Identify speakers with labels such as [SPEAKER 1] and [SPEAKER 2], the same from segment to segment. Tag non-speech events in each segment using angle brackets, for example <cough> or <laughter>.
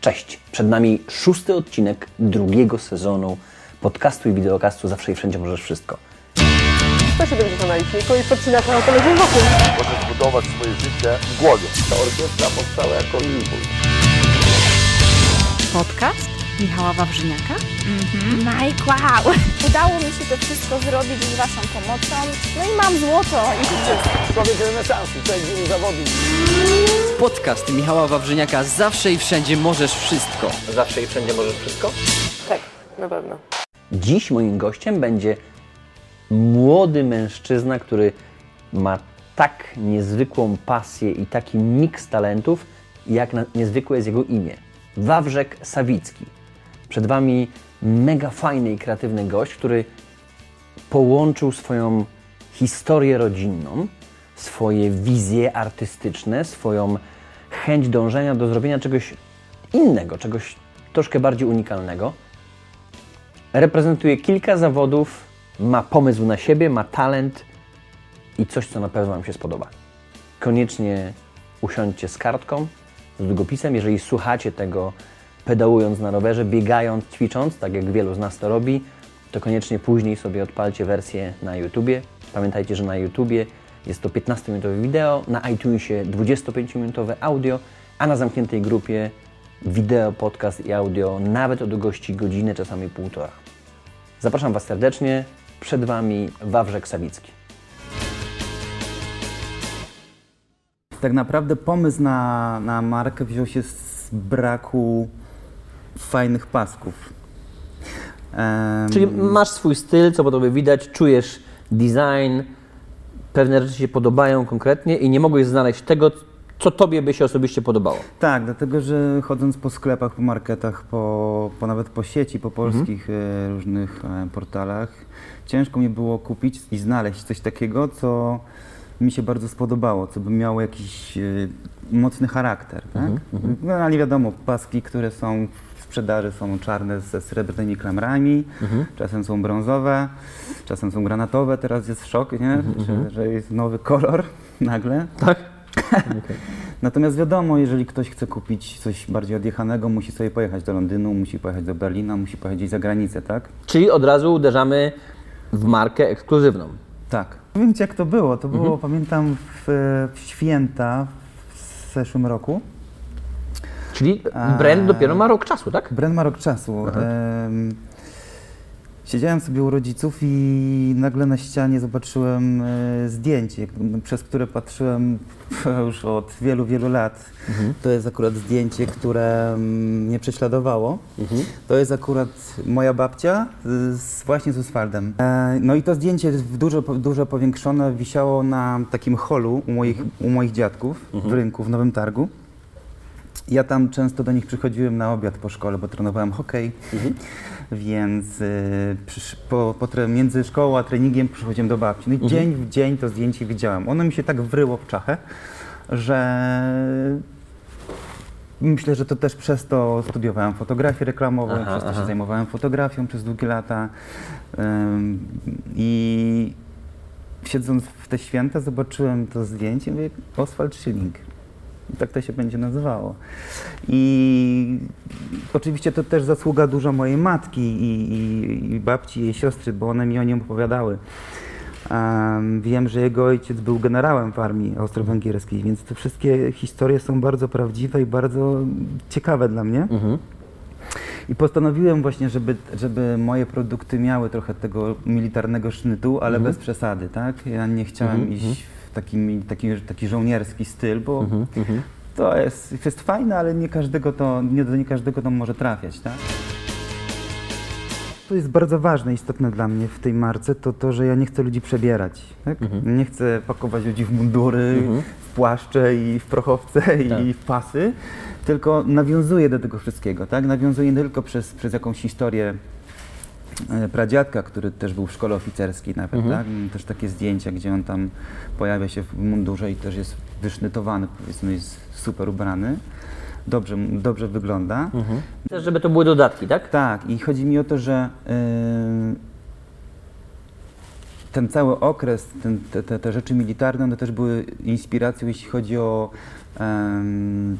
[SPEAKER 1] Cześć, przed nami szósty odcinek drugiego sezonu podcastu i wideokastu Zawsze i Wszędzie Możesz Wszystko.
[SPEAKER 2] 170 na liczniku i podcina na telewizji wokół.
[SPEAKER 3] Możesz budować swoje życie w głowie. Ta orkiestra powstała jako impuls.
[SPEAKER 4] Podcast Michała Wawrzyniaka.
[SPEAKER 5] Mike, wow! <laughs> Udało mi się to wszystko zrobić z Waszą pomocą. No i mam złoto i.
[SPEAKER 3] Człowiek renesansu, człowiek wielu zawodów.
[SPEAKER 6] Podcast Michała Wawrzyniaka Zawsze i Wszędzie Możesz Wszystko.
[SPEAKER 1] Zawsze i Wszędzie Możesz Wszystko?
[SPEAKER 2] Tak, na pewno.
[SPEAKER 1] Dziś moim gościem będzie młody mężczyzna, który ma tak niezwykłą pasję i taki miks talentów, jak na, niezwykłe jest jego imię. Wawrzek Sawicki. Przed Wami mega fajny i kreatywny gość, który połączył swoją historię rodzinną, swoje wizje artystyczne, swoją chęć dążenia do zrobienia czegoś innego, czegoś troszkę bardziej unikalnego. Reprezentuje kilka zawodów, ma pomysł na siebie, ma talent i coś, co na pewno Wam się spodoba. Koniecznie usiądźcie z kartką, z długopisem. Jeżeli słuchacie tego pedałując na rowerze, biegając, ćwicząc, tak jak wielu z nas to robi, to koniecznie później sobie odpalcie wersję na YouTubie. Pamiętajcie, że na YouTubie jest to 15-minutowe wideo, na iTunesie 25-minutowe audio, a na zamkniętej grupie wideo, podcast i audio nawet o długości godziny, czasami półtora. Zapraszam Was serdecznie. Przed Wami Wawrzek Sawicki.
[SPEAKER 7] Tak naprawdę pomysł na, na markę wziął się z braku fajnych pasków. Em,
[SPEAKER 1] Czyli masz swój styl, co po tobie widać, czujesz design, pewne rzeczy się podobają konkretnie i nie mogłeś znaleźć tego, co tobie by się osobiście podobało.
[SPEAKER 7] Tak, dlatego że chodząc po sklepach, po marketach, po, po nawet po sieci, po polskich e, różnych e, portalach, ciężko mi było kupić i znaleźć coś takiego, co mi się bardzo spodobało, co by miało jakiś e, mocny charakter. Tak? No, ale nie wiadomo, paski, które są w sprzedaży są czarne ze srebrnymi klamrami, czasem są brązowe, czasem są granatowe, teraz jest szok, nie? Że, że jest nowy kolor <laughs> nagle.
[SPEAKER 1] Tak? <laughs>
[SPEAKER 7] Natomiast wiadomo, jeżeli ktoś chce kupić coś bardziej odjechanego, musi sobie pojechać do Londynu, musi pojechać do Berlina, musi pojechać gdzieś za granicę, tak?
[SPEAKER 1] Czyli od razu uderzamy w markę ekskluzywną.
[SPEAKER 7] Tak. Powiem Ci, jak to było. To było, pamiętam, w, w święta w zeszłym roku.
[SPEAKER 1] Czyli brand dopiero ma rok czasu, tak?
[SPEAKER 7] Brand ma rok czasu. Em, siedziałem sobie u rodziców i nagle na ścianie zobaczyłem e, zdjęcie, przez które patrzyłem <laughs> już od wielu, wielu lat. To jest akurat zdjęcie, które mnie prześladowało. To jest akurat moja babcia z, właśnie z Oswaldem. E, no i to zdjęcie dużo, dużo powiększone, wisiało na takim holu u moich, u moich dziadków w rynku w Nowym Targu. Ja tam często do nich przychodziłem na obiad po szkole, bo trenowałem hokej, więc y, przysz, po, po tre, między szkołą a treningiem przychodziłem do babci. No i dzień w dzień to zdjęcie widziałem. Ono mi się tak wryło w czachę, że myślę, że to też przez to studiowałem fotografię reklamową,
[SPEAKER 1] Aha,
[SPEAKER 7] przez to
[SPEAKER 1] aha.
[SPEAKER 7] się zajmowałem fotografią przez długie lata. Ym, I siedząc w te święta zobaczyłem to zdjęcie i mówię, Oswald Schilling. Tak to się będzie nazywało. I oczywiście to też zasługa dużo mojej matki i, i, i babci i jej siostry, bo one mi o nim opowiadały. Em, wiem, że jego ojciec był generałem w armii austro-węgierskiej, więc te wszystkie historie są bardzo prawdziwe i bardzo ciekawe dla mnie. I postanowiłem właśnie, żeby, żeby moje produkty miały trochę tego militarnego sznytu, ale bez przesady, tak? Ja nie chciałem iść w taki, taki, taki żołnierski styl, bo to jest, jest fajne, ale nie każdego to, nie do nie każdego to może trafiać, tak? To jest bardzo ważne, istotne dla mnie w tej marce, to to, że ja nie chcę ludzi przebierać. Tak? Nie chcę pakować ludzi w mundury, w płaszcze i w prochowce i w pasy, tylko nawiązuję do tego wszystkiego. Tak? Nawiązuję nie tylko przez, przez jakąś historię pradziadka, który też był w szkole oficerskiej nawet, tak? Mam Też takie zdjęcia, gdzie on tam pojawia się w mundurze i też jest wysznytowany, powiedzmy, jest super ubrany. Dobrze, dobrze wygląda.
[SPEAKER 1] Chcesz, żeby to były dodatki, tak?
[SPEAKER 7] Tak, i chodzi mi o to, że yy, ten cały okres, ten, te, te, te rzeczy militarne, one też były inspiracją, jeśli chodzi o em,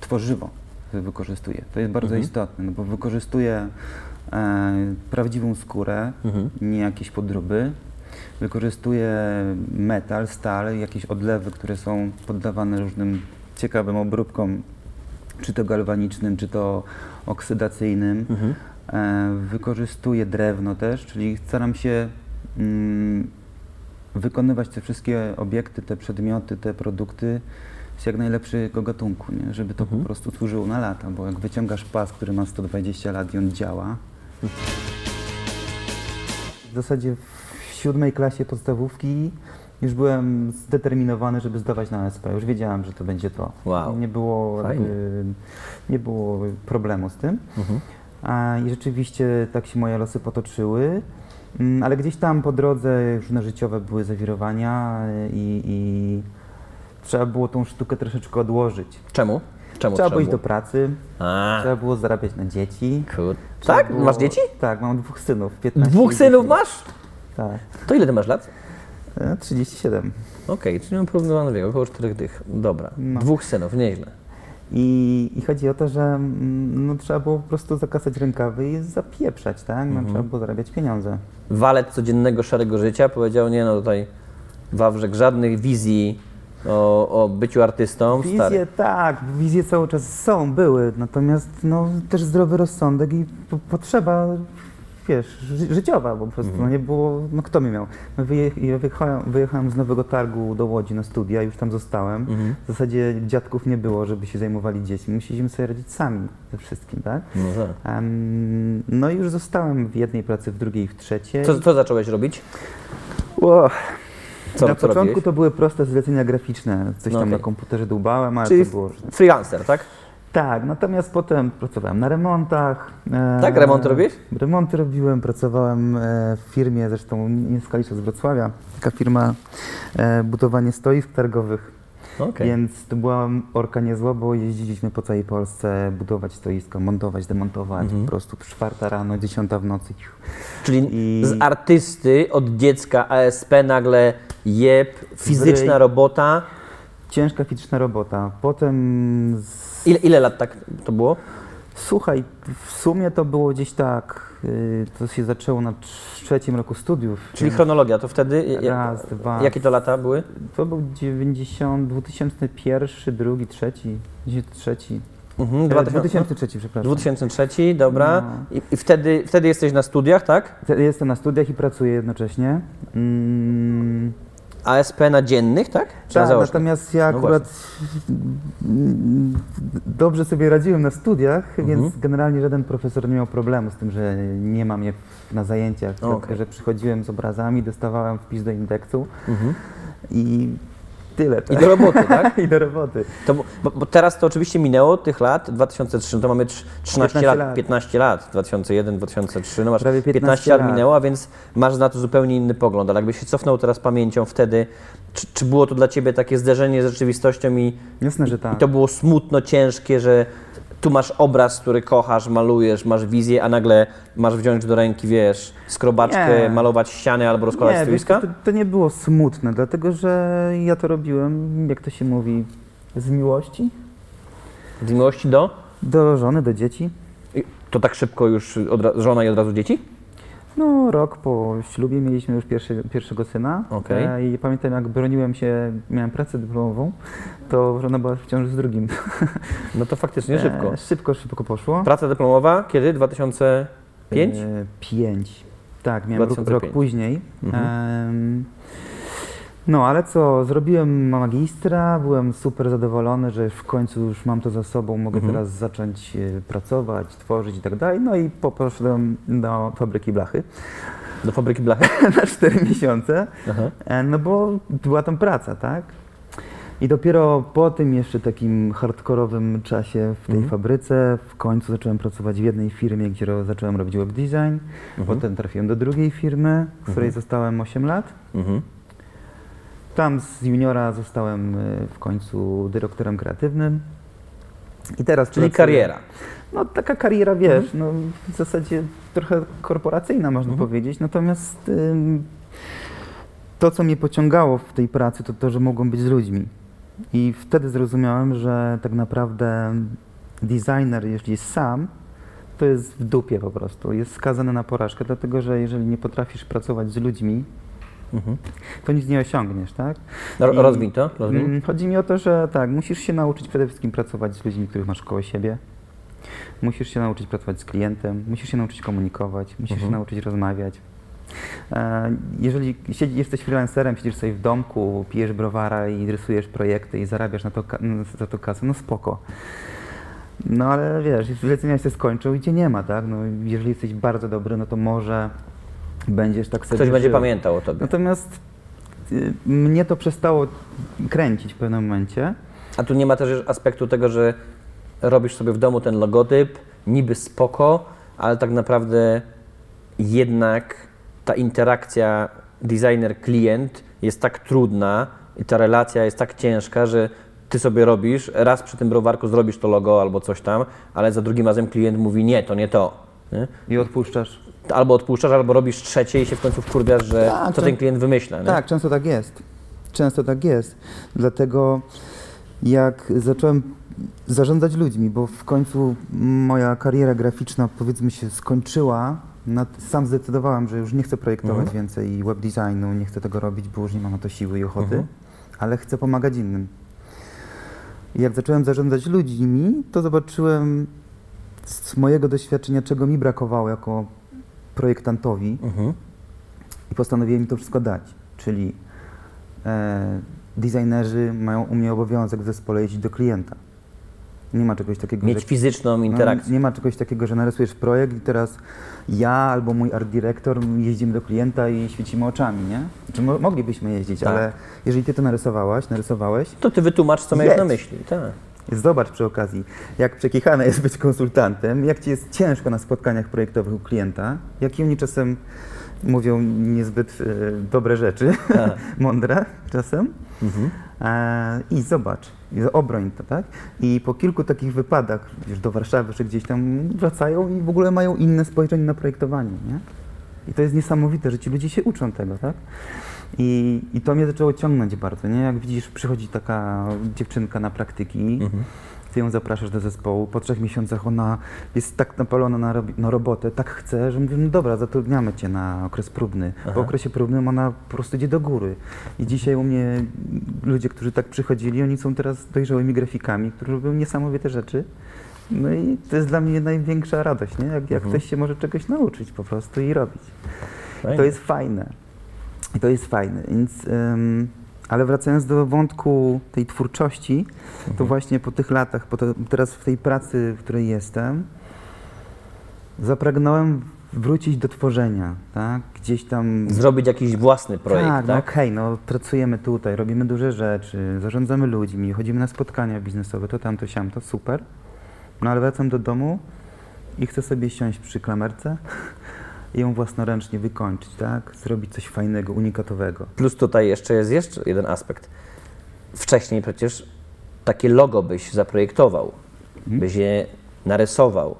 [SPEAKER 7] tworzywo. wykorzystuję. To jest bardzo
[SPEAKER 1] Mhm.
[SPEAKER 7] istotne, no bo wykorzystuję e, prawdziwą skórę,
[SPEAKER 1] Mhm.
[SPEAKER 7] nie jakieś podróby. Wykorzystuję metal, stal, jakieś odlewy, które są poddawane różnym ciekawym obróbkom, czy to galwanicznym, czy to oksydacyjnym.
[SPEAKER 1] Mhm.
[SPEAKER 7] E, wykorzystuję drewno też, czyli staram się mm, wykonywać te wszystkie obiekty, te przedmioty, te produkty z jak najlepszego gatunku, nie? żeby to
[SPEAKER 1] Mhm.
[SPEAKER 7] po prostu służyło na lata, bo jak wyciągasz pas, który ma 120 lat i on działa. W zasadzie w siódmej klasie podstawówki już byłem zdeterminowany, żeby zdawać na SP. Już wiedziałem, że to będzie to.
[SPEAKER 1] Wow.
[SPEAKER 7] Nie było,
[SPEAKER 1] Fajnie.
[SPEAKER 7] jakby, nie było problemu z tym.
[SPEAKER 1] Mhm.
[SPEAKER 7] A, I rzeczywiście tak się moje losy potoczyły. Mm, Ale gdzieś tam po drodze różne życiowe były zawirowania y, i, i trzeba było tą sztukę troszeczkę odłożyć.
[SPEAKER 1] Czemu? Czemu
[SPEAKER 7] Trzeba było iść do pracy,
[SPEAKER 1] A,
[SPEAKER 7] trzeba było zarabiać na dzieci.
[SPEAKER 1] kur... Tak?
[SPEAKER 7] było-
[SPEAKER 1] Masz dzieci?
[SPEAKER 7] Tak, mam dwóch synów. 15
[SPEAKER 1] Dwóch synów
[SPEAKER 7] 10.
[SPEAKER 1] masz?
[SPEAKER 7] Tak.
[SPEAKER 1] To ile ty masz lat?
[SPEAKER 7] E, 37.
[SPEAKER 1] Okej, czyli mam porównywalny wiek, około czterech dych. Dobra.
[SPEAKER 7] No.
[SPEAKER 1] Dwóch synów, nieźle.
[SPEAKER 7] I, I chodzi o to, że mm, no, trzeba było po prostu zakasać rękawy i zapieprzać, tak? No,
[SPEAKER 1] Mhm.
[SPEAKER 7] Trzeba było zarabiać pieniądze.
[SPEAKER 1] Walet codziennego szarego życia powiedział, nie no tutaj Wawrzek, żadnych wizji o, o byciu artystą.
[SPEAKER 7] Wizje
[SPEAKER 1] Stary.
[SPEAKER 7] tak, wizje cały czas są, były, natomiast no, też zdrowy rozsądek i po, potrzeba, wiesz, ży, życiowa, bo po prostu
[SPEAKER 1] Mhm.
[SPEAKER 7] no, nie było, no kto mi miał. No, wyje, ja wyjechałem, wyjechałem z Nowego Targu do Łodzi na studia, już tam zostałem.
[SPEAKER 1] Mhm.
[SPEAKER 7] W zasadzie dziadków nie było, żeby się zajmowali dziećmi, musieliśmy sobie radzić sami ze wszystkim, tak?
[SPEAKER 1] No tak.
[SPEAKER 7] Em, no i już zostałem w jednej pracy, w drugiej, w trzeciej.
[SPEAKER 1] Co, co zacząłeś robić?
[SPEAKER 7] Ło,
[SPEAKER 1] Co,
[SPEAKER 7] na
[SPEAKER 1] co
[SPEAKER 7] początku
[SPEAKER 1] robiłeś?
[SPEAKER 7] to były proste zlecenia graficzne, coś
[SPEAKER 1] No
[SPEAKER 7] tam
[SPEAKER 1] okej.
[SPEAKER 7] na komputerze dłubałem, ale
[SPEAKER 1] Czyli
[SPEAKER 7] to było...
[SPEAKER 1] freelancer, tak?
[SPEAKER 7] Tak, natomiast potem pracowałem na remontach. e,
[SPEAKER 1] Tak? Remonty robisz?
[SPEAKER 7] Remonty robiłem, pracowałem e, w firmie, zresztą nie z Kalisza, z Wrocławia, taka firma e, budowanie stoisk targowych,
[SPEAKER 1] Okej.
[SPEAKER 7] więc to była orka niezła, bo jeździliśmy po całej Polsce budować stoiska, montować, demontować,
[SPEAKER 1] Mhm.
[SPEAKER 7] po prostu czwarta rano, dziesiąta w nocy.
[SPEAKER 1] Czyli
[SPEAKER 7] I-
[SPEAKER 1] z artysty od dziecka ASP nagle jeb, fizyczna robota.
[SPEAKER 7] Ciężka fizyczna robota. Potem z...
[SPEAKER 1] Ile, ile lat tak to było?
[SPEAKER 7] Słuchaj, w sumie to było gdzieś tak, y, to się zaczęło na trzecim roku studiów.
[SPEAKER 1] Czyli chronologia, to wtedy...
[SPEAKER 7] Raz, dwa.
[SPEAKER 1] Jakie to lata były?
[SPEAKER 7] To był 90, 2001, drugi, trzeci, 2003.
[SPEAKER 1] Mhm,
[SPEAKER 7] E,
[SPEAKER 1] 2000,
[SPEAKER 7] 2003, przepraszam.
[SPEAKER 1] 2003, dobra.
[SPEAKER 7] No.
[SPEAKER 1] I, I wtedy, wtedy jesteś na studiach, tak?
[SPEAKER 7] Te- Jestem na studiach i pracuję jednocześnie. Mm,
[SPEAKER 1] ASP na dziennych, tak? Czy na
[SPEAKER 7] tak,
[SPEAKER 1] zaocznych?
[SPEAKER 7] natomiast ja
[SPEAKER 1] No
[SPEAKER 7] akurat dobrze sobie radziłem na studiach,
[SPEAKER 1] Mhm.
[SPEAKER 7] więc generalnie żaden profesor nie miał problemu z tym, że nie ma mnie w- na zajęciach,
[SPEAKER 1] Okej.
[SPEAKER 7] tylko że przychodziłem z obrazami, dostawałem wpis do indeksu
[SPEAKER 1] Mhm.
[SPEAKER 7] i tyle.
[SPEAKER 1] I do roboty, tak? <laughs>
[SPEAKER 7] I do roboty.
[SPEAKER 1] To, bo, bo teraz to oczywiście minęło tych lat, 2003, no to mamy trz- 13 lat,
[SPEAKER 7] 15 lat.
[SPEAKER 1] 15 lat, 2001, 2003, no masz
[SPEAKER 7] Prawie
[SPEAKER 1] 15,
[SPEAKER 7] 15
[SPEAKER 1] lat
[SPEAKER 7] lat.
[SPEAKER 1] minęło, a więc masz na to zupełnie inny pogląd, ale jakbyś się cofnął teraz pamięcią wtedy, czy, czy było to dla Ciebie takie zderzenie z rzeczywistością i,
[SPEAKER 7] Jasne, że
[SPEAKER 1] i
[SPEAKER 7] tak.
[SPEAKER 1] to było smutno, ciężkie, że tu masz obraz, który kochasz, malujesz, masz wizję, a nagle masz wziąć do ręki, wiesz, skrobaczkę,
[SPEAKER 7] Nie.
[SPEAKER 1] malować ściany albo rozkładać stoiska?
[SPEAKER 7] to, to nie było smutne, dlatego że ja to robiłem, jak to się mówi, z miłości
[SPEAKER 1] Z miłości do?
[SPEAKER 7] do żony, do dzieci.
[SPEAKER 1] I To tak szybko już żona i od razu dzieci?
[SPEAKER 7] No, rok po ślubie mieliśmy już pierwszy, pierwszego syna.
[SPEAKER 1] Okej.
[SPEAKER 7] E, I pamiętam, jak broniłem się, miałem pracę dyplomową, to żona była w ciąży z drugim.
[SPEAKER 1] No to faktycznie szybko.
[SPEAKER 7] E, szybko, szybko poszło.
[SPEAKER 1] Praca dyplomowa kiedy? 2005?
[SPEAKER 7] E, pięć. Tak, miałem rok,
[SPEAKER 1] 2005.
[SPEAKER 7] rok później.
[SPEAKER 1] Mhm.
[SPEAKER 7] Em, no, ale co, zrobiłem magistra, byłem super zadowolony, że w końcu już mam to za sobą, mogę
[SPEAKER 1] Mhm.
[SPEAKER 7] teraz zacząć e, pracować, tworzyć i tak dalej. No i poszedłem do fabryki blachy
[SPEAKER 1] Do fabryki blachy? <laughs>
[SPEAKER 7] na 4 miesiące.
[SPEAKER 1] Aha.
[SPEAKER 7] E, No bo była tam praca, tak? I dopiero po tym jeszcze takim hardkorowym czasie w tej
[SPEAKER 1] Mhm.
[SPEAKER 7] fabryce w końcu zacząłem pracować w jednej firmie, gdzie ro, zacząłem robić web design.
[SPEAKER 1] Mhm.
[SPEAKER 7] Potem trafiłem do drugiej firmy, w której zostałem 8 lat.
[SPEAKER 1] Mhm.
[SPEAKER 7] Tam z juniora zostałem y, w końcu dyrektorem kreatywnym. I teraz
[SPEAKER 1] Czyli
[SPEAKER 7] pracuję-
[SPEAKER 1] kariera.
[SPEAKER 7] No taka kariera, wiesz, no w zasadzie trochę korporacyjna można
[SPEAKER 1] Mhm.
[SPEAKER 7] powiedzieć, natomiast ym, to, co mnie pociągało w tej pracy, to to, że mogłem być z ludźmi. I wtedy zrozumiałem, że tak naprawdę designer, jeśli jest sam, to jest w dupie po prostu. Jest skazany na porażkę, dlatego że jeżeli nie potrafisz pracować z ludźmi, to nic nie osiągniesz, tak?
[SPEAKER 1] Ro-
[SPEAKER 7] I-
[SPEAKER 1] rozwiń to.
[SPEAKER 7] Mm, Chodzi mi o to, że tak, musisz się nauczyć przede wszystkim pracować z ludźmi, których masz koło siebie. Musisz się nauczyć pracować z klientem, musisz się nauczyć komunikować, musisz się nauczyć rozmawiać. E, Jeżeli siedzi, jesteś freelancerem, siedzisz sobie w domku, pijesz browara i rysujesz projekty i zarabiasz na to, za to kasę, no spoko. No ale wiesz, zlecenia się skończą i cię nie ma, tak? No, jeżeli jesteś bardzo dobry, no to może będziesz tak sobie
[SPEAKER 1] Ktoś będzie
[SPEAKER 7] żył.
[SPEAKER 1] pamiętał o tobie.
[SPEAKER 7] Natomiast y, mnie to przestało kręcić w pewnym momencie.
[SPEAKER 1] A tu nie ma też aspektu tego, że robisz sobie w domu ten logotyp, niby spoko, ale tak naprawdę jednak ta interakcja designer-klient jest tak trudna i ta relacja jest tak ciężka, że ty sobie robisz, raz przy tym browarku zrobisz to logo albo coś tam, ale za drugim razem klient mówi nie, to nie to. Nie?
[SPEAKER 7] I odpuszczasz.
[SPEAKER 1] Albo odpuszczasz, albo robisz trzecie i się w końcu wkurwiasz, że
[SPEAKER 7] Tak,
[SPEAKER 1] co ten klient wymyśla. Nie?
[SPEAKER 7] Tak, często tak jest. Często tak jest. Dlatego jak zacząłem zarządzać ludźmi, bo w końcu moja kariera graficzna powiedzmy się skończyła, sam zdecydowałem, że już nie chcę projektować więcej web designu, nie chcę tego robić, bo już nie mam na to siły i ochoty, ale chcę pomagać innym. Jak zacząłem zarządzać ludźmi, to zobaczyłem z mojego doświadczenia, czego mi brakowało jako projektantowi,
[SPEAKER 1] Mhm.
[SPEAKER 7] i postanowiłem to wszystko dać. Czyli e, designerzy mają u mnie obowiązek w zespole jeździć do klienta. Nie ma czegoś takiego,
[SPEAKER 1] Mieć
[SPEAKER 7] że,
[SPEAKER 1] fizyczną
[SPEAKER 7] no,
[SPEAKER 1] interakcję.
[SPEAKER 7] nie ma czegoś takiego, że narysujesz projekt i teraz ja albo mój art dyrektor jeździmy do klienta i świecimy oczami, nie? Znaczy, mo- moglibyśmy jeździć,
[SPEAKER 1] Tak.
[SPEAKER 7] ale jeżeli ty to narysowałaś, narysowałeś,
[SPEAKER 1] To ty wytłumacz, co miałeś na myśli. Tak.
[SPEAKER 7] Zobacz przy okazji, jak przekichane jest być konsultantem, jak ci jest ciężko na spotkaniach projektowych u klienta, jakie oni czasem mówią niezbyt e, dobre rzeczy,
[SPEAKER 1] Tak. <laughs>
[SPEAKER 7] mądre czasem.
[SPEAKER 1] Mhm.
[SPEAKER 7] E, I zobacz, obroń to, tak? I po kilku takich wypadach, już do Warszawy czy gdzieś tam wracają i w ogóle mają inne spojrzenie na projektowanie, nie? I to jest niesamowite, że ci ludzie się uczą tego, tak? I, I to mnie zaczęło ciągnąć bardzo, nie? Jak widzisz, przychodzi taka dziewczynka na praktyki, ty ją zapraszasz do zespołu, po trzech miesiącach ona jest tak napalona na, robi- na robotę, tak chce, że mówię, no dobra, zatrudniamy cię na okres próbny. Po okresie próbnym ona po prostu idzie do góry. I dzisiaj u mnie ludzie, którzy tak przychodzili, oni są teraz dojrzałymi grafikami, którzy robią niesamowite rzeczy. No i to jest dla mnie największa radość, nie? Jak, jak ktoś się może czegoś nauczyć po prostu i robić.
[SPEAKER 1] Fajnie.
[SPEAKER 7] To jest fajne. I to jest fajne. Więc, ym, ale wracając do wątku tej twórczości, to właśnie po tych latach, po to, teraz w tej pracy, w której jestem, zapragnąłem wrócić do tworzenia, tak? Gdzieś tam...
[SPEAKER 1] Zrobić jakiś własny projekt,
[SPEAKER 7] tak,
[SPEAKER 1] tak?
[SPEAKER 7] no okej, no pracujemy tutaj, robimy duże rzeczy, zarządzamy ludźmi, chodzimy na spotkania biznesowe, to tam, to siam, to super. No ale wracam do domu i chcę sobie siąść przy klamerce i ją własnoręcznie wykończyć, tak? Zrobić coś fajnego, unikatowego.
[SPEAKER 1] Plus tutaj jeszcze jest jeszcze jeden aspekt. Wcześniej przecież takie logo byś zaprojektował,
[SPEAKER 7] Mhm.
[SPEAKER 1] byś je narysował,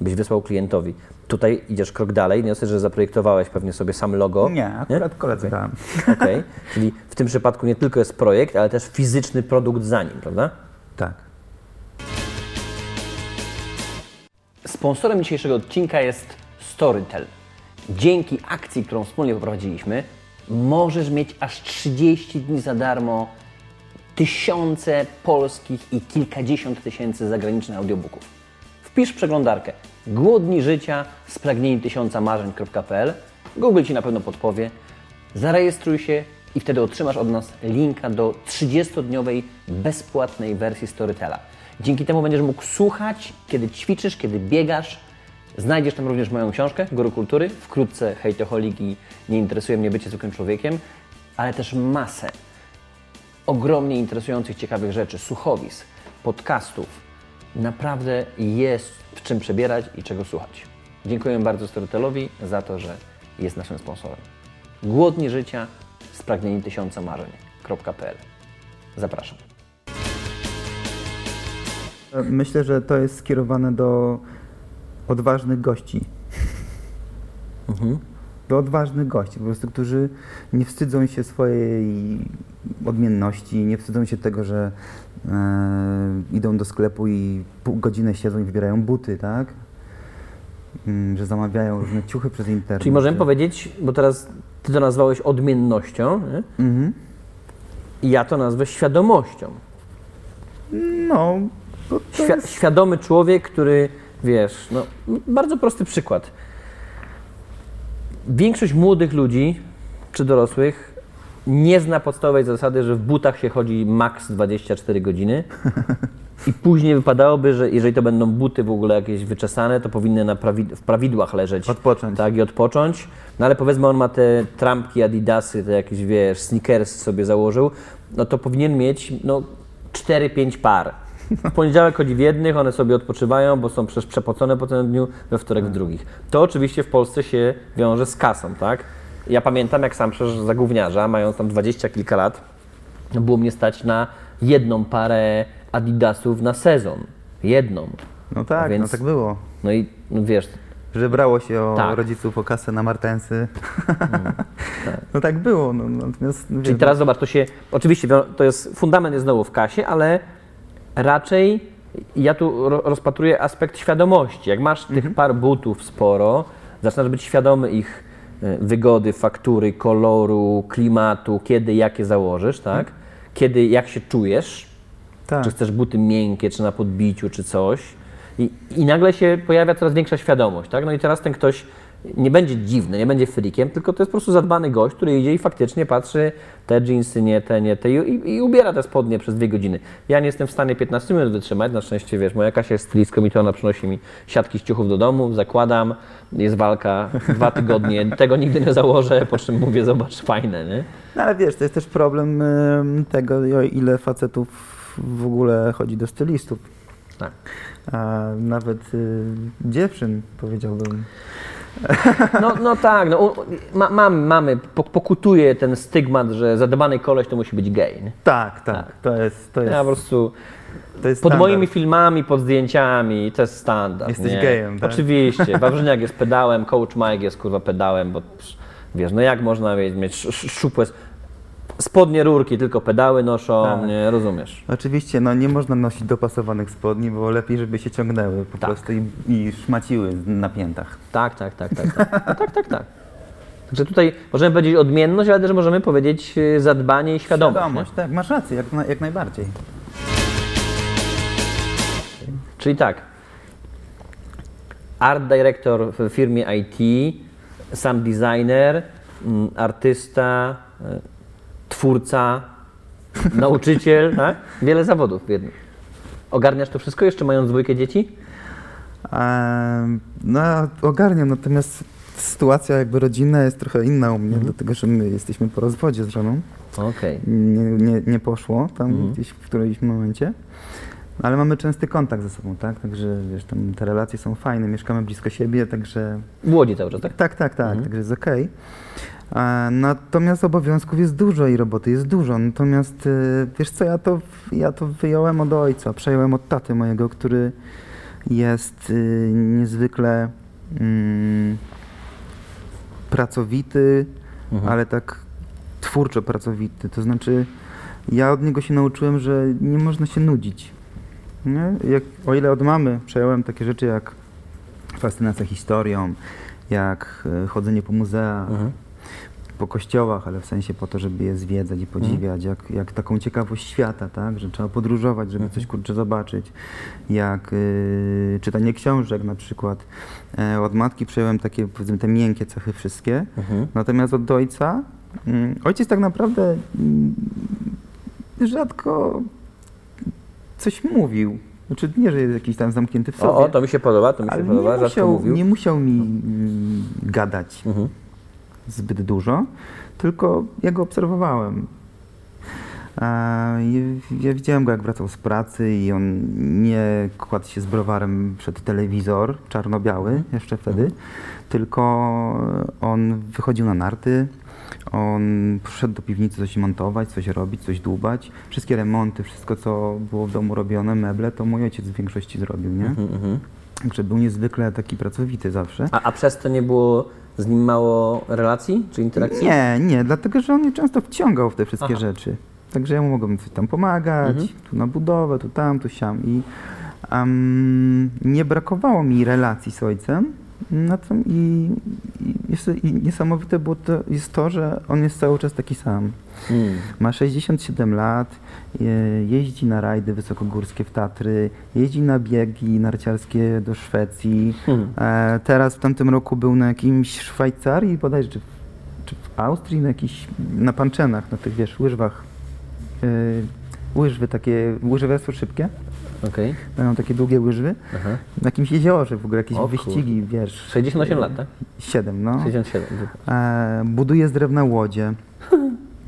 [SPEAKER 1] byś wysłał klientowi. Tutaj idziesz krok dalej, nie że zaprojektowałeś pewnie sobie sam logo.
[SPEAKER 7] Nie, akurat koledze dałem.
[SPEAKER 1] Okej, <laughs> czyli w tym przypadku nie tylko jest projekt, ale też fizyczny produkt za nim, prawda?
[SPEAKER 7] Tak.
[SPEAKER 1] Sponsorem dzisiejszego odcinka jest Storytel. Dzięki akcji, którą wspólnie poprowadziliśmy, możesz mieć aż 30 dni za darmo tysiące polskich i kilkadziesiąt tysięcy zagranicznych audiobooków. Wpisz przeglądarkę Głodni życia, spragnieni tysiąca marzeń.pl. Google Ci na pewno podpowie. Zarejestruj się i wtedy otrzymasz od nas linka do 30-dniowej bezpłatnej wersji Storytela. Dzięki temu będziesz mógł słuchać, kiedy ćwiczysz, kiedy biegasz. Znajdziesz tam również moją książkę Guru Kultury, wkrótce Hejtoholik i Nie interesuje mnie bycie zwykłym człowiekiem, ale też masę ogromnie interesujących, ciekawych rzeczy, słuchowisk, podcastów. Naprawdę jest w czym przebierać i czego słuchać. Dziękuję bardzo Storytelowi za to, że jest naszym sponsorem. Głodni życia, spragnieni tysiąca marzeń.pl Zapraszam.
[SPEAKER 7] Myślę, że to jest skierowane do odważnych gości. to odważnych gości, po prostu, którzy nie wstydzą się swojej odmienności, nie wstydzą się tego, że e, idą do sklepu i pół godziny siedzą i wybierają buty, tak? Mm, że zamawiają różne ciuchy przez internet.
[SPEAKER 1] Czyli możemy
[SPEAKER 7] że...
[SPEAKER 1] powiedzieć, bo teraz ty to nazwałeś odmiennością?
[SPEAKER 7] Mhm.
[SPEAKER 1] i ja to nazwę świadomością.
[SPEAKER 7] No, to
[SPEAKER 1] Świ-
[SPEAKER 7] jest...
[SPEAKER 1] Świadomy człowiek, który, wiesz, no, bardzo prosty przykład. Większość młodych ludzi, czy dorosłych, nie zna podstawowej zasady, że w butach się chodzi maks 24 godziny. I później wypadałoby, że jeżeli to będą buty w ogóle jakieś wyczesane, to powinny na prawi- w prawidłach leżeć.
[SPEAKER 7] Odpocząć.
[SPEAKER 1] Tak, i odpocząć. No ale powiedzmy, on ma te trampki, adidasy, te jakieś, wiesz, sneakersy sobie założył, no to powinien mieć, no, 4-5 par. W poniedziałek chodzi w jednych, one sobie odpoczywają, bo są przecież przepocone po całym dniu, we wtorek w drugich. To oczywiście w Polsce się wiąże z kasą, tak? Ja pamiętam, jak sam przecież za gówniarza, mając tam dwadzieścia kilka lat, było mnie stać na jedną parę adidasów na sezon. Jedną.
[SPEAKER 7] No tak,
[SPEAKER 1] A więc-
[SPEAKER 7] no tak było.
[SPEAKER 1] No i no wiesz,
[SPEAKER 7] Że brało się o
[SPEAKER 1] Tak.
[SPEAKER 7] rodziców o kasę na martensy. <laughs> No tak było, no, natomiast...
[SPEAKER 1] Czyli
[SPEAKER 7] wiesz,
[SPEAKER 1] teraz zobacz, to się, oczywiście to jest, fundament jest znowu w kasie, ale raczej ja tu ro, rozpatruję aspekt świadomości. Jak masz tych par butów sporo, zaczynasz być świadomy ich e, wygody, faktury, koloru, klimatu, kiedy, jakie założysz, tak? Kiedy, jak się czujesz,
[SPEAKER 7] tak.
[SPEAKER 1] czy chcesz buty miękkie, czy na podbiciu, czy coś. I, I nagle się pojawia coraz większa świadomość, tak? No i teraz ten ktoś nie będzie dziwny, nie będzie frikiem, tylko to jest po prostu zadbany gość, który idzie i faktycznie patrzy, te jeansy, nie te, nie te i, i, ubiera te spodnie przez dwie godziny. Ja nie jestem w stanie 15 minut wytrzymać, na szczęście, wiesz, moja Kasia jest stylistką i to ona przynosi mi siatki z ciuchów do domu, zakładam, jest walka, dwa tygodnie, <laughs> tego nigdy nie założę, po czym mówię, zobacz, fajne, nie?
[SPEAKER 7] No ale wiesz, to jest też problem em, tego, ile facetów w ogóle chodzi do stylistów.
[SPEAKER 1] Tak.
[SPEAKER 7] A nawet y, dziewczyn, powiedziałbym.
[SPEAKER 1] No, no tak, no, ma, mam, mamy, po- pokutuje ten stygmat, że zadbany koleś to musi być gej. Nie?
[SPEAKER 7] Tak, tak, to jest, to jest,
[SPEAKER 1] Ja po prostu
[SPEAKER 7] to jest
[SPEAKER 1] pod
[SPEAKER 7] standard.
[SPEAKER 1] moimi filmami, pod zdjęciami, to jest standard.
[SPEAKER 7] Jesteś
[SPEAKER 1] nie?
[SPEAKER 7] gejem, tak?
[SPEAKER 1] Oczywiście. <laughs> Wawrzyniak jest pedałem, coach Mike jest kurwa pedałem, bo wiesz, no jak można mieć, mieć szczupłe spodnie rurki, tylko pedały noszą,
[SPEAKER 7] Tak.
[SPEAKER 1] nie rozumiesz.
[SPEAKER 7] Oczywiście, no nie można nosić dopasowanych spodni, bo lepiej, żeby się ciągnęły po
[SPEAKER 1] Tak.
[SPEAKER 7] prostu i, i szmaciły na piętach.
[SPEAKER 1] Tak, tak, tak, tak, tak, <laughs> no, tak, tak, tak. Także tutaj możemy powiedzieć odmienność, ale też możemy powiedzieć y, zadbanie i świadomość. nie?
[SPEAKER 7] Świadomość, tak, masz rację, jak, na, jak najbardziej.
[SPEAKER 1] Czyli tak, art director w firmie IT, sam designer, mm, artysta, e, twórca, nauczyciel, <laughs> tak? Wiele zawodów w jednym. Ogarniasz to wszystko jeszcze mając dwójkę dzieci?
[SPEAKER 7] Ehm, no, ogarniam, natomiast sytuacja jakby rodzinna jest trochę inna u mnie,
[SPEAKER 1] Mhm.
[SPEAKER 7] dlatego że my jesteśmy po rozwodzie z żoną.
[SPEAKER 1] Okej.
[SPEAKER 7] Nie, nie, nie poszło tam
[SPEAKER 1] Mhm.
[SPEAKER 7] gdzieś w którymś momencie. Ale mamy częsty kontakt ze sobą, tak? Także wiesz, tam te relacje są fajne, mieszkamy blisko siebie, także
[SPEAKER 1] W Łodzi cały czas, tak?
[SPEAKER 7] tak, tak, tak,
[SPEAKER 1] Mhm.
[SPEAKER 7] także jest okej. E, Natomiast obowiązków jest dużo i roboty jest dużo. Natomiast e, wiesz co, ja to, ja to wyjąłem od ojca, przejąłem od taty mojego, który jest y, niezwykle mm, pracowity,
[SPEAKER 1] Mhm.
[SPEAKER 7] ale tak twórczo pracowity. To znaczy, ja od niego się nauczyłem, że nie można się nudzić. Jak, o ile od mamy przejąłem takie rzeczy jak fascynacja historią, jak e, chodzenie po muzeach,
[SPEAKER 1] Mhm.
[SPEAKER 7] Po kościołach, ale w sensie po to, żeby je zwiedzać i podziwiać, jak, jak taką ciekawość świata, tak? że trzeba podróżować, żeby coś kurczę zobaczyć, jak y, czytanie książek na przykład. E, od matki przejąłem takie, powiedzmy, te miękkie cechy wszystkie,
[SPEAKER 1] Mhm.
[SPEAKER 7] natomiast od ojca, mm, ojciec tak naprawdę mm, rzadko coś mówił. Znaczy nie, że jest jakiś tam zamknięty w sobie.
[SPEAKER 1] O, o, to mi się podoba, to mi się
[SPEAKER 7] ale
[SPEAKER 1] podoba,
[SPEAKER 7] nie musiał,
[SPEAKER 1] mówił.
[SPEAKER 7] nie musiał mi mm, gadać
[SPEAKER 1] Mhm.
[SPEAKER 7] Zbyt dużo, tylko ja go obserwowałem. Ja widziałem go, jak wracał z pracy i on nie kładł się z browarem przed telewizor, czarno-biały jeszcze wtedy, tylko on wychodził na narty, on przyszedł do piwnicy coś montować, coś robić, coś dłubać. Wszystkie remonty, wszystko co było w domu robione, meble, to mój ojciec w większości zrobił, nie?
[SPEAKER 1] Mhm, mhm.
[SPEAKER 7] Także był niezwykle taki pracowity zawsze.
[SPEAKER 1] A, a przez to nie było z nim mało relacji czy interakcji?
[SPEAKER 7] Nie, nie, dlatego że on mnie często wciągał w te wszystkie
[SPEAKER 1] Aha.
[SPEAKER 7] rzeczy. Także ja mu mogłem coś tam pomagać,
[SPEAKER 1] Mhm.
[SPEAKER 7] tu na budowę, tu tam, tu siam. I em, nie brakowało mi relacji z ojcem. Na tym i, i, jeszcze, I niesamowite było to, jest to, że on jest cały czas taki sam.
[SPEAKER 1] Hmm.
[SPEAKER 7] Ma 67 lat, je, jeździ na rajdy wysokogórskie w Tatry, jeździ na biegi narciarskie do Szwecji.
[SPEAKER 1] Hmm.
[SPEAKER 7] E, teraz w tamtym roku był na jakimś Szwajcarii, bodajże, czy, w- czy w Austrii, na jakichś, na panczenach, na tych, wiesz, łyżwach. E, łyżwy takie, łyżewiarstwo szybkie,
[SPEAKER 1] Okej.
[SPEAKER 7] mają takie długie łyżwy.
[SPEAKER 1] Aha.
[SPEAKER 7] Na jakimś jeziorze w ogóle, jakieś
[SPEAKER 1] O
[SPEAKER 7] wyścigi, wiesz.
[SPEAKER 1] 68 lat, tak?
[SPEAKER 7] 7, no.
[SPEAKER 1] 67.
[SPEAKER 7] E, buduje z drewna łodzie.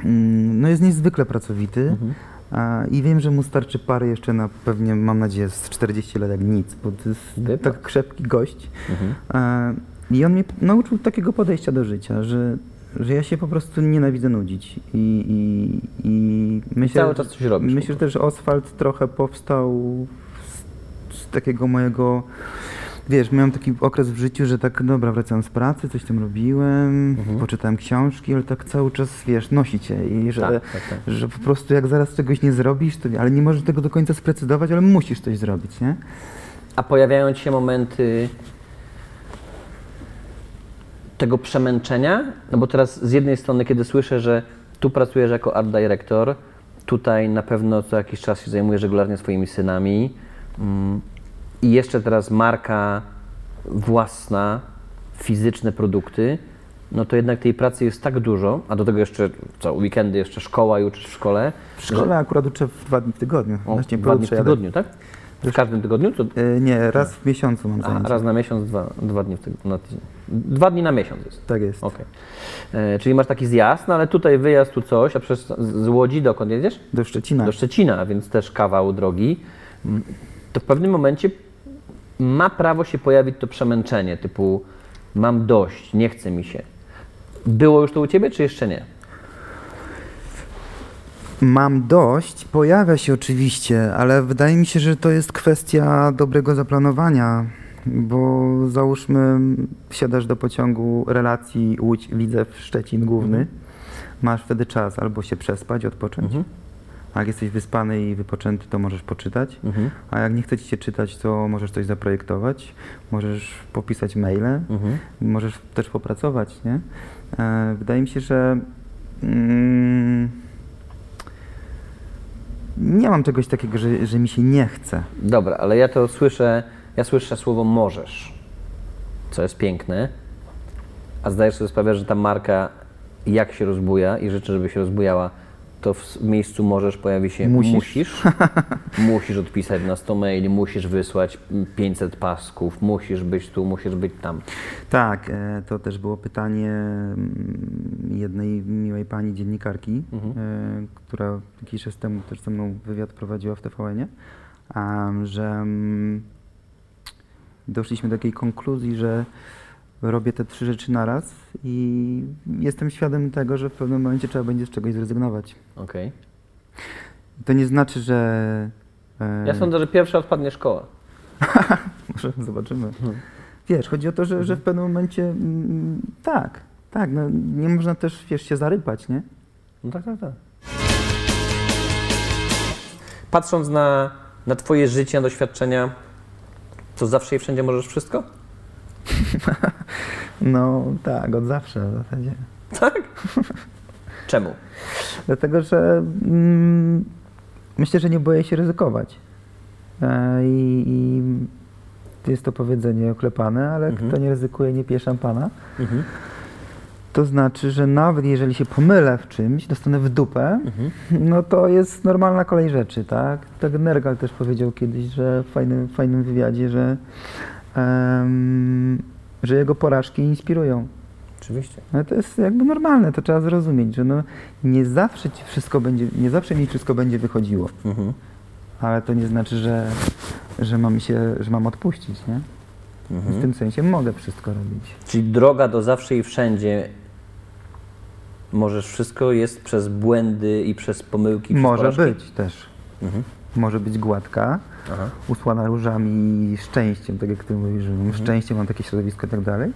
[SPEAKER 7] Mm, No jest niezwykle pracowity.
[SPEAKER 1] Mhm.
[SPEAKER 7] E, I wiem, że mu starczy pary jeszcze na pewnie, mam nadzieję, z 40 lat jak nic, bo to jest tak krzepki gość.
[SPEAKER 1] Mhm.
[SPEAKER 7] E, I on mnie nauczył takiego podejścia do życia, że, że ja się po prostu nienawidzę nudzić. I, i, i myślę,
[SPEAKER 1] cały czas coś robisz
[SPEAKER 7] Myślę też, że Oswald trochę powstał z, z takiego mojego. Wiesz, miałem taki okres w życiu, że tak, dobra, wracałem z pracy, coś tam robiłem,
[SPEAKER 1] Mhm.
[SPEAKER 7] poczytałem książki, ale tak cały czas, wiesz, nosi cię i że,
[SPEAKER 1] Tak, tak, tak.
[SPEAKER 7] że po prostu jak zaraz czegoś nie zrobisz, to, ale nie możesz tego do końca sprecyzować, ale musisz coś zrobić, nie?
[SPEAKER 1] A pojawiają ci się momenty tego przemęczenia? No bo teraz z jednej strony, kiedy słyszę, że tu pracujesz jako art director, tutaj na pewno co jakiś czas się zajmujesz regularnie swoimi synami mm, i jeszcze teraz marka własna, fizyczne produkty, no to jednak tej pracy jest tak dużo, a do tego jeszcze co, weekendy, jeszcze szkoła i uczysz w szkole.
[SPEAKER 7] W szkole akurat uczę w dwa dni w tygodniu.
[SPEAKER 1] O, dwa dni w
[SPEAKER 7] jadę.
[SPEAKER 1] tygodniu, tak? W każdym tygodniu? To
[SPEAKER 7] E, nie, raz w miesiącu mam zajęcia.
[SPEAKER 1] raz na miesiąc, dwa, dwa dni w tyg- na tydzień. Dwa dni na miesiąc jest.
[SPEAKER 7] Tak jest.
[SPEAKER 1] Okej. E, Czyli masz taki zjazd, no ale tutaj wyjazd, tu coś, a przez z z Łodzi dokąd jedziesz?
[SPEAKER 7] Do Szczecina.
[SPEAKER 1] Do Szczecina, więc też kawał drogi. Mm, To w pewnym momencie ma prawo się pojawić to przemęczenie, typu mam dość, nie chce mi się. Było już to u Ciebie, czy jeszcze nie?
[SPEAKER 7] Mam dość, pojawia się oczywiście, ale wydaje mi się, że to jest kwestia dobrego zaplanowania, bo załóżmy, wsiadasz do pociągu relacji Łódź, Widzew, Szczecin Główny, masz wtedy czas albo się przespać, odpocząć,
[SPEAKER 1] Mhm.
[SPEAKER 7] a jak jesteś wyspany i wypoczęty, to możesz poczytać,
[SPEAKER 1] Mhm.
[SPEAKER 7] a jak nie chce ci się czytać, to możesz coś zaprojektować, możesz popisać maile,
[SPEAKER 1] Mhm.
[SPEAKER 7] możesz też popracować, nie? E, wydaje mi się, że mm, nie mam czegoś takiego, że, że mi się nie chce.
[SPEAKER 1] Dobra, ale ja to słyszę, ja słyszę słowo możesz, co jest piękne, a zdajesz sobie sprawę, że ta marka jak się rozbuja i życzę, żeby się rozbujała, to w miejscu możesz pojawi się
[SPEAKER 7] Musisz.
[SPEAKER 1] musisz. <laughs> Musisz odpisać na 100 maili, musisz wysłać 500 pasków, musisz być tu, musisz być tam.
[SPEAKER 7] Tak, e, to też było pytanie mm, jednej miłej pani dziennikarki,
[SPEAKER 1] Mhm.
[SPEAKER 7] e, która jakiś czas temu też ze mną wywiad prowadziła w TVN-ie, że mm, doszliśmy do takiej konkluzji, że robię te trzy rzeczy naraz i jestem świadom tego, że w pewnym momencie trzeba będzie z czegoś zrezygnować.
[SPEAKER 1] Okej.
[SPEAKER 7] To nie znaczy, że... e,
[SPEAKER 1] Ja sądzę, że pierwsza odpadnie szkoła. <laughs>
[SPEAKER 7] Może zobaczymy. Wiesz, chodzi o to, że, że w pewnym momencie mm, tak, tak, no, nie można też, wiesz, się zarypać, nie?
[SPEAKER 1] No tak, tak, tak. Patrząc na, na Twoje życie, na doświadczenia, to zawsze i wszędzie możesz wszystko? <laughs>
[SPEAKER 7] No tak, od zawsze w zasadzie.
[SPEAKER 1] Tak? <laughs> Czemu?
[SPEAKER 7] Dlatego, że mm, myślę, że nie boję się ryzykować. E, I, i jest to powiedzenie oklepane, ale
[SPEAKER 1] Mhm.
[SPEAKER 7] kto nie ryzykuje, nie pije szampana.
[SPEAKER 1] Mhm.
[SPEAKER 7] To znaczy, że nawet jeżeli się pomylę w czymś, dostanę w dupę,
[SPEAKER 1] Mhm.
[SPEAKER 7] no to jest normalna kolej rzeczy, tak? Tak Nergal też powiedział kiedyś, że w fajnym, fajnym wywiadzie, że, em, że jego porażki inspirują.
[SPEAKER 1] Oczywiście.
[SPEAKER 7] No to jest jakby normalne, to trzeba zrozumieć, że no, nie zawsze ci wszystko będzie, nie zawsze mi wszystko będzie wychodziło,
[SPEAKER 1] Mhm.
[SPEAKER 7] ale to nie znaczy, że, że mam się, że mam odpuścić, nie?
[SPEAKER 1] Mhm.
[SPEAKER 7] W tym sensie mogę wszystko robić.
[SPEAKER 1] Czyli droga do zawsze i wszędzie możesz wszystko jest przez błędy i przez pomyłki. przez
[SPEAKER 7] Może
[SPEAKER 1] porażki?
[SPEAKER 7] być też.
[SPEAKER 1] Mhm.
[SPEAKER 7] Może być gładka, usłana różami i szczęściem, tak jak ty mówisz, że
[SPEAKER 1] Mhm.
[SPEAKER 7] szczęście, mam takie środowisko i tak dalej.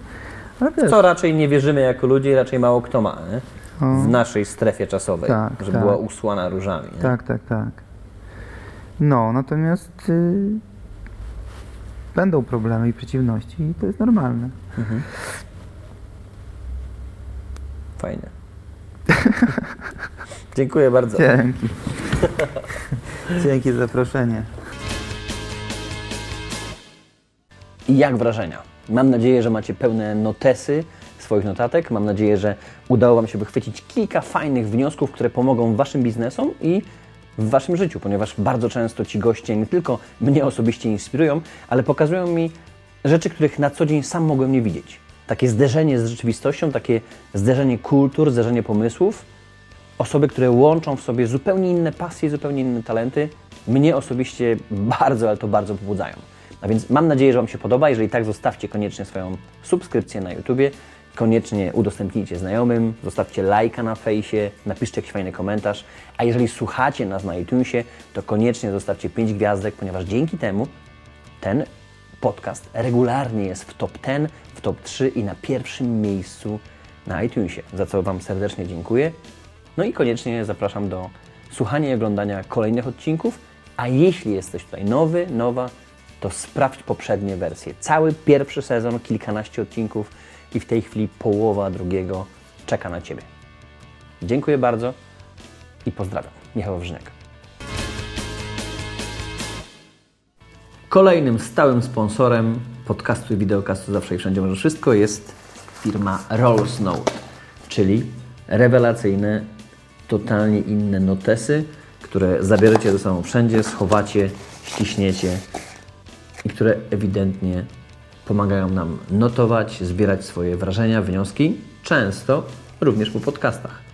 [SPEAKER 1] Co raczej nie wierzymy jako ludzie raczej mało kto ma, nie? W naszej strefie czasowej,
[SPEAKER 7] Tak,
[SPEAKER 1] żeby
[SPEAKER 7] tak.
[SPEAKER 1] była usłana różami. Nie?
[SPEAKER 7] Tak, tak, tak. No, natomiast y, będą problemy i przeciwności i to jest normalne.
[SPEAKER 1] Fajnie. <laughs> Dziękuję bardzo.
[SPEAKER 7] Dzięki. <laughs> Dzięki za zaproszenie.
[SPEAKER 1] I jak wrażenia? Mam nadzieję, że macie pełne notesy swoich notatek. Mam nadzieję, że udało Wam się wychwycić kilka fajnych wniosków, które pomogą Waszym biznesom i w Waszym życiu, ponieważ bardzo często ci goście nie tylko mnie osobiście inspirują, ale pokazują mi rzeczy, których na co dzień sam mogłem nie widzieć. Takie zderzenie z rzeczywistością, takie zderzenie kultur, zderzenie pomysłów. Osoby, które łączą w sobie zupełnie inne pasje, zupełnie inne talenty, mnie osobiście bardzo, ale to bardzo pobudzają. A więc mam nadzieję, że Wam się podoba. Jeżeli tak, zostawcie koniecznie swoją subskrypcję na YouTubie, koniecznie udostępnijcie znajomym, zostawcie lajka na fejsie, napiszcie jakiś fajny komentarz. A jeżeli słuchacie nas na iTunesie, to koniecznie zostawcie 5 gwiazdek, ponieważ dzięki temu ten podcast regularnie jest w top 10, w top 3 i na pierwszym miejscu na iTunesie, za co Wam serdecznie dziękuję. No i koniecznie zapraszam do słuchania i oglądania kolejnych odcinków, a jeśli jesteś tutaj nowy, nowa, to sprawdź poprzednie wersje. Cały pierwszy sezon, kilkanaście odcinków i w tej chwili połowa drugiego czeka na Ciebie. Dziękuję bardzo i pozdrawiam. Michał Wrzyniak. Kolejnym stałym sponsorem podcastu i wideokastu Zawsze i Wszędzie Może Wszystko jest firma Rolls Note, czyli rewelacyjne, totalnie inne notesy, które zabierzecie ze sobą wszędzie, schowacie, ściśniecie i które ewidentnie pomagają nam notować, zbierać swoje wrażenia, wnioski, często również po podcastach.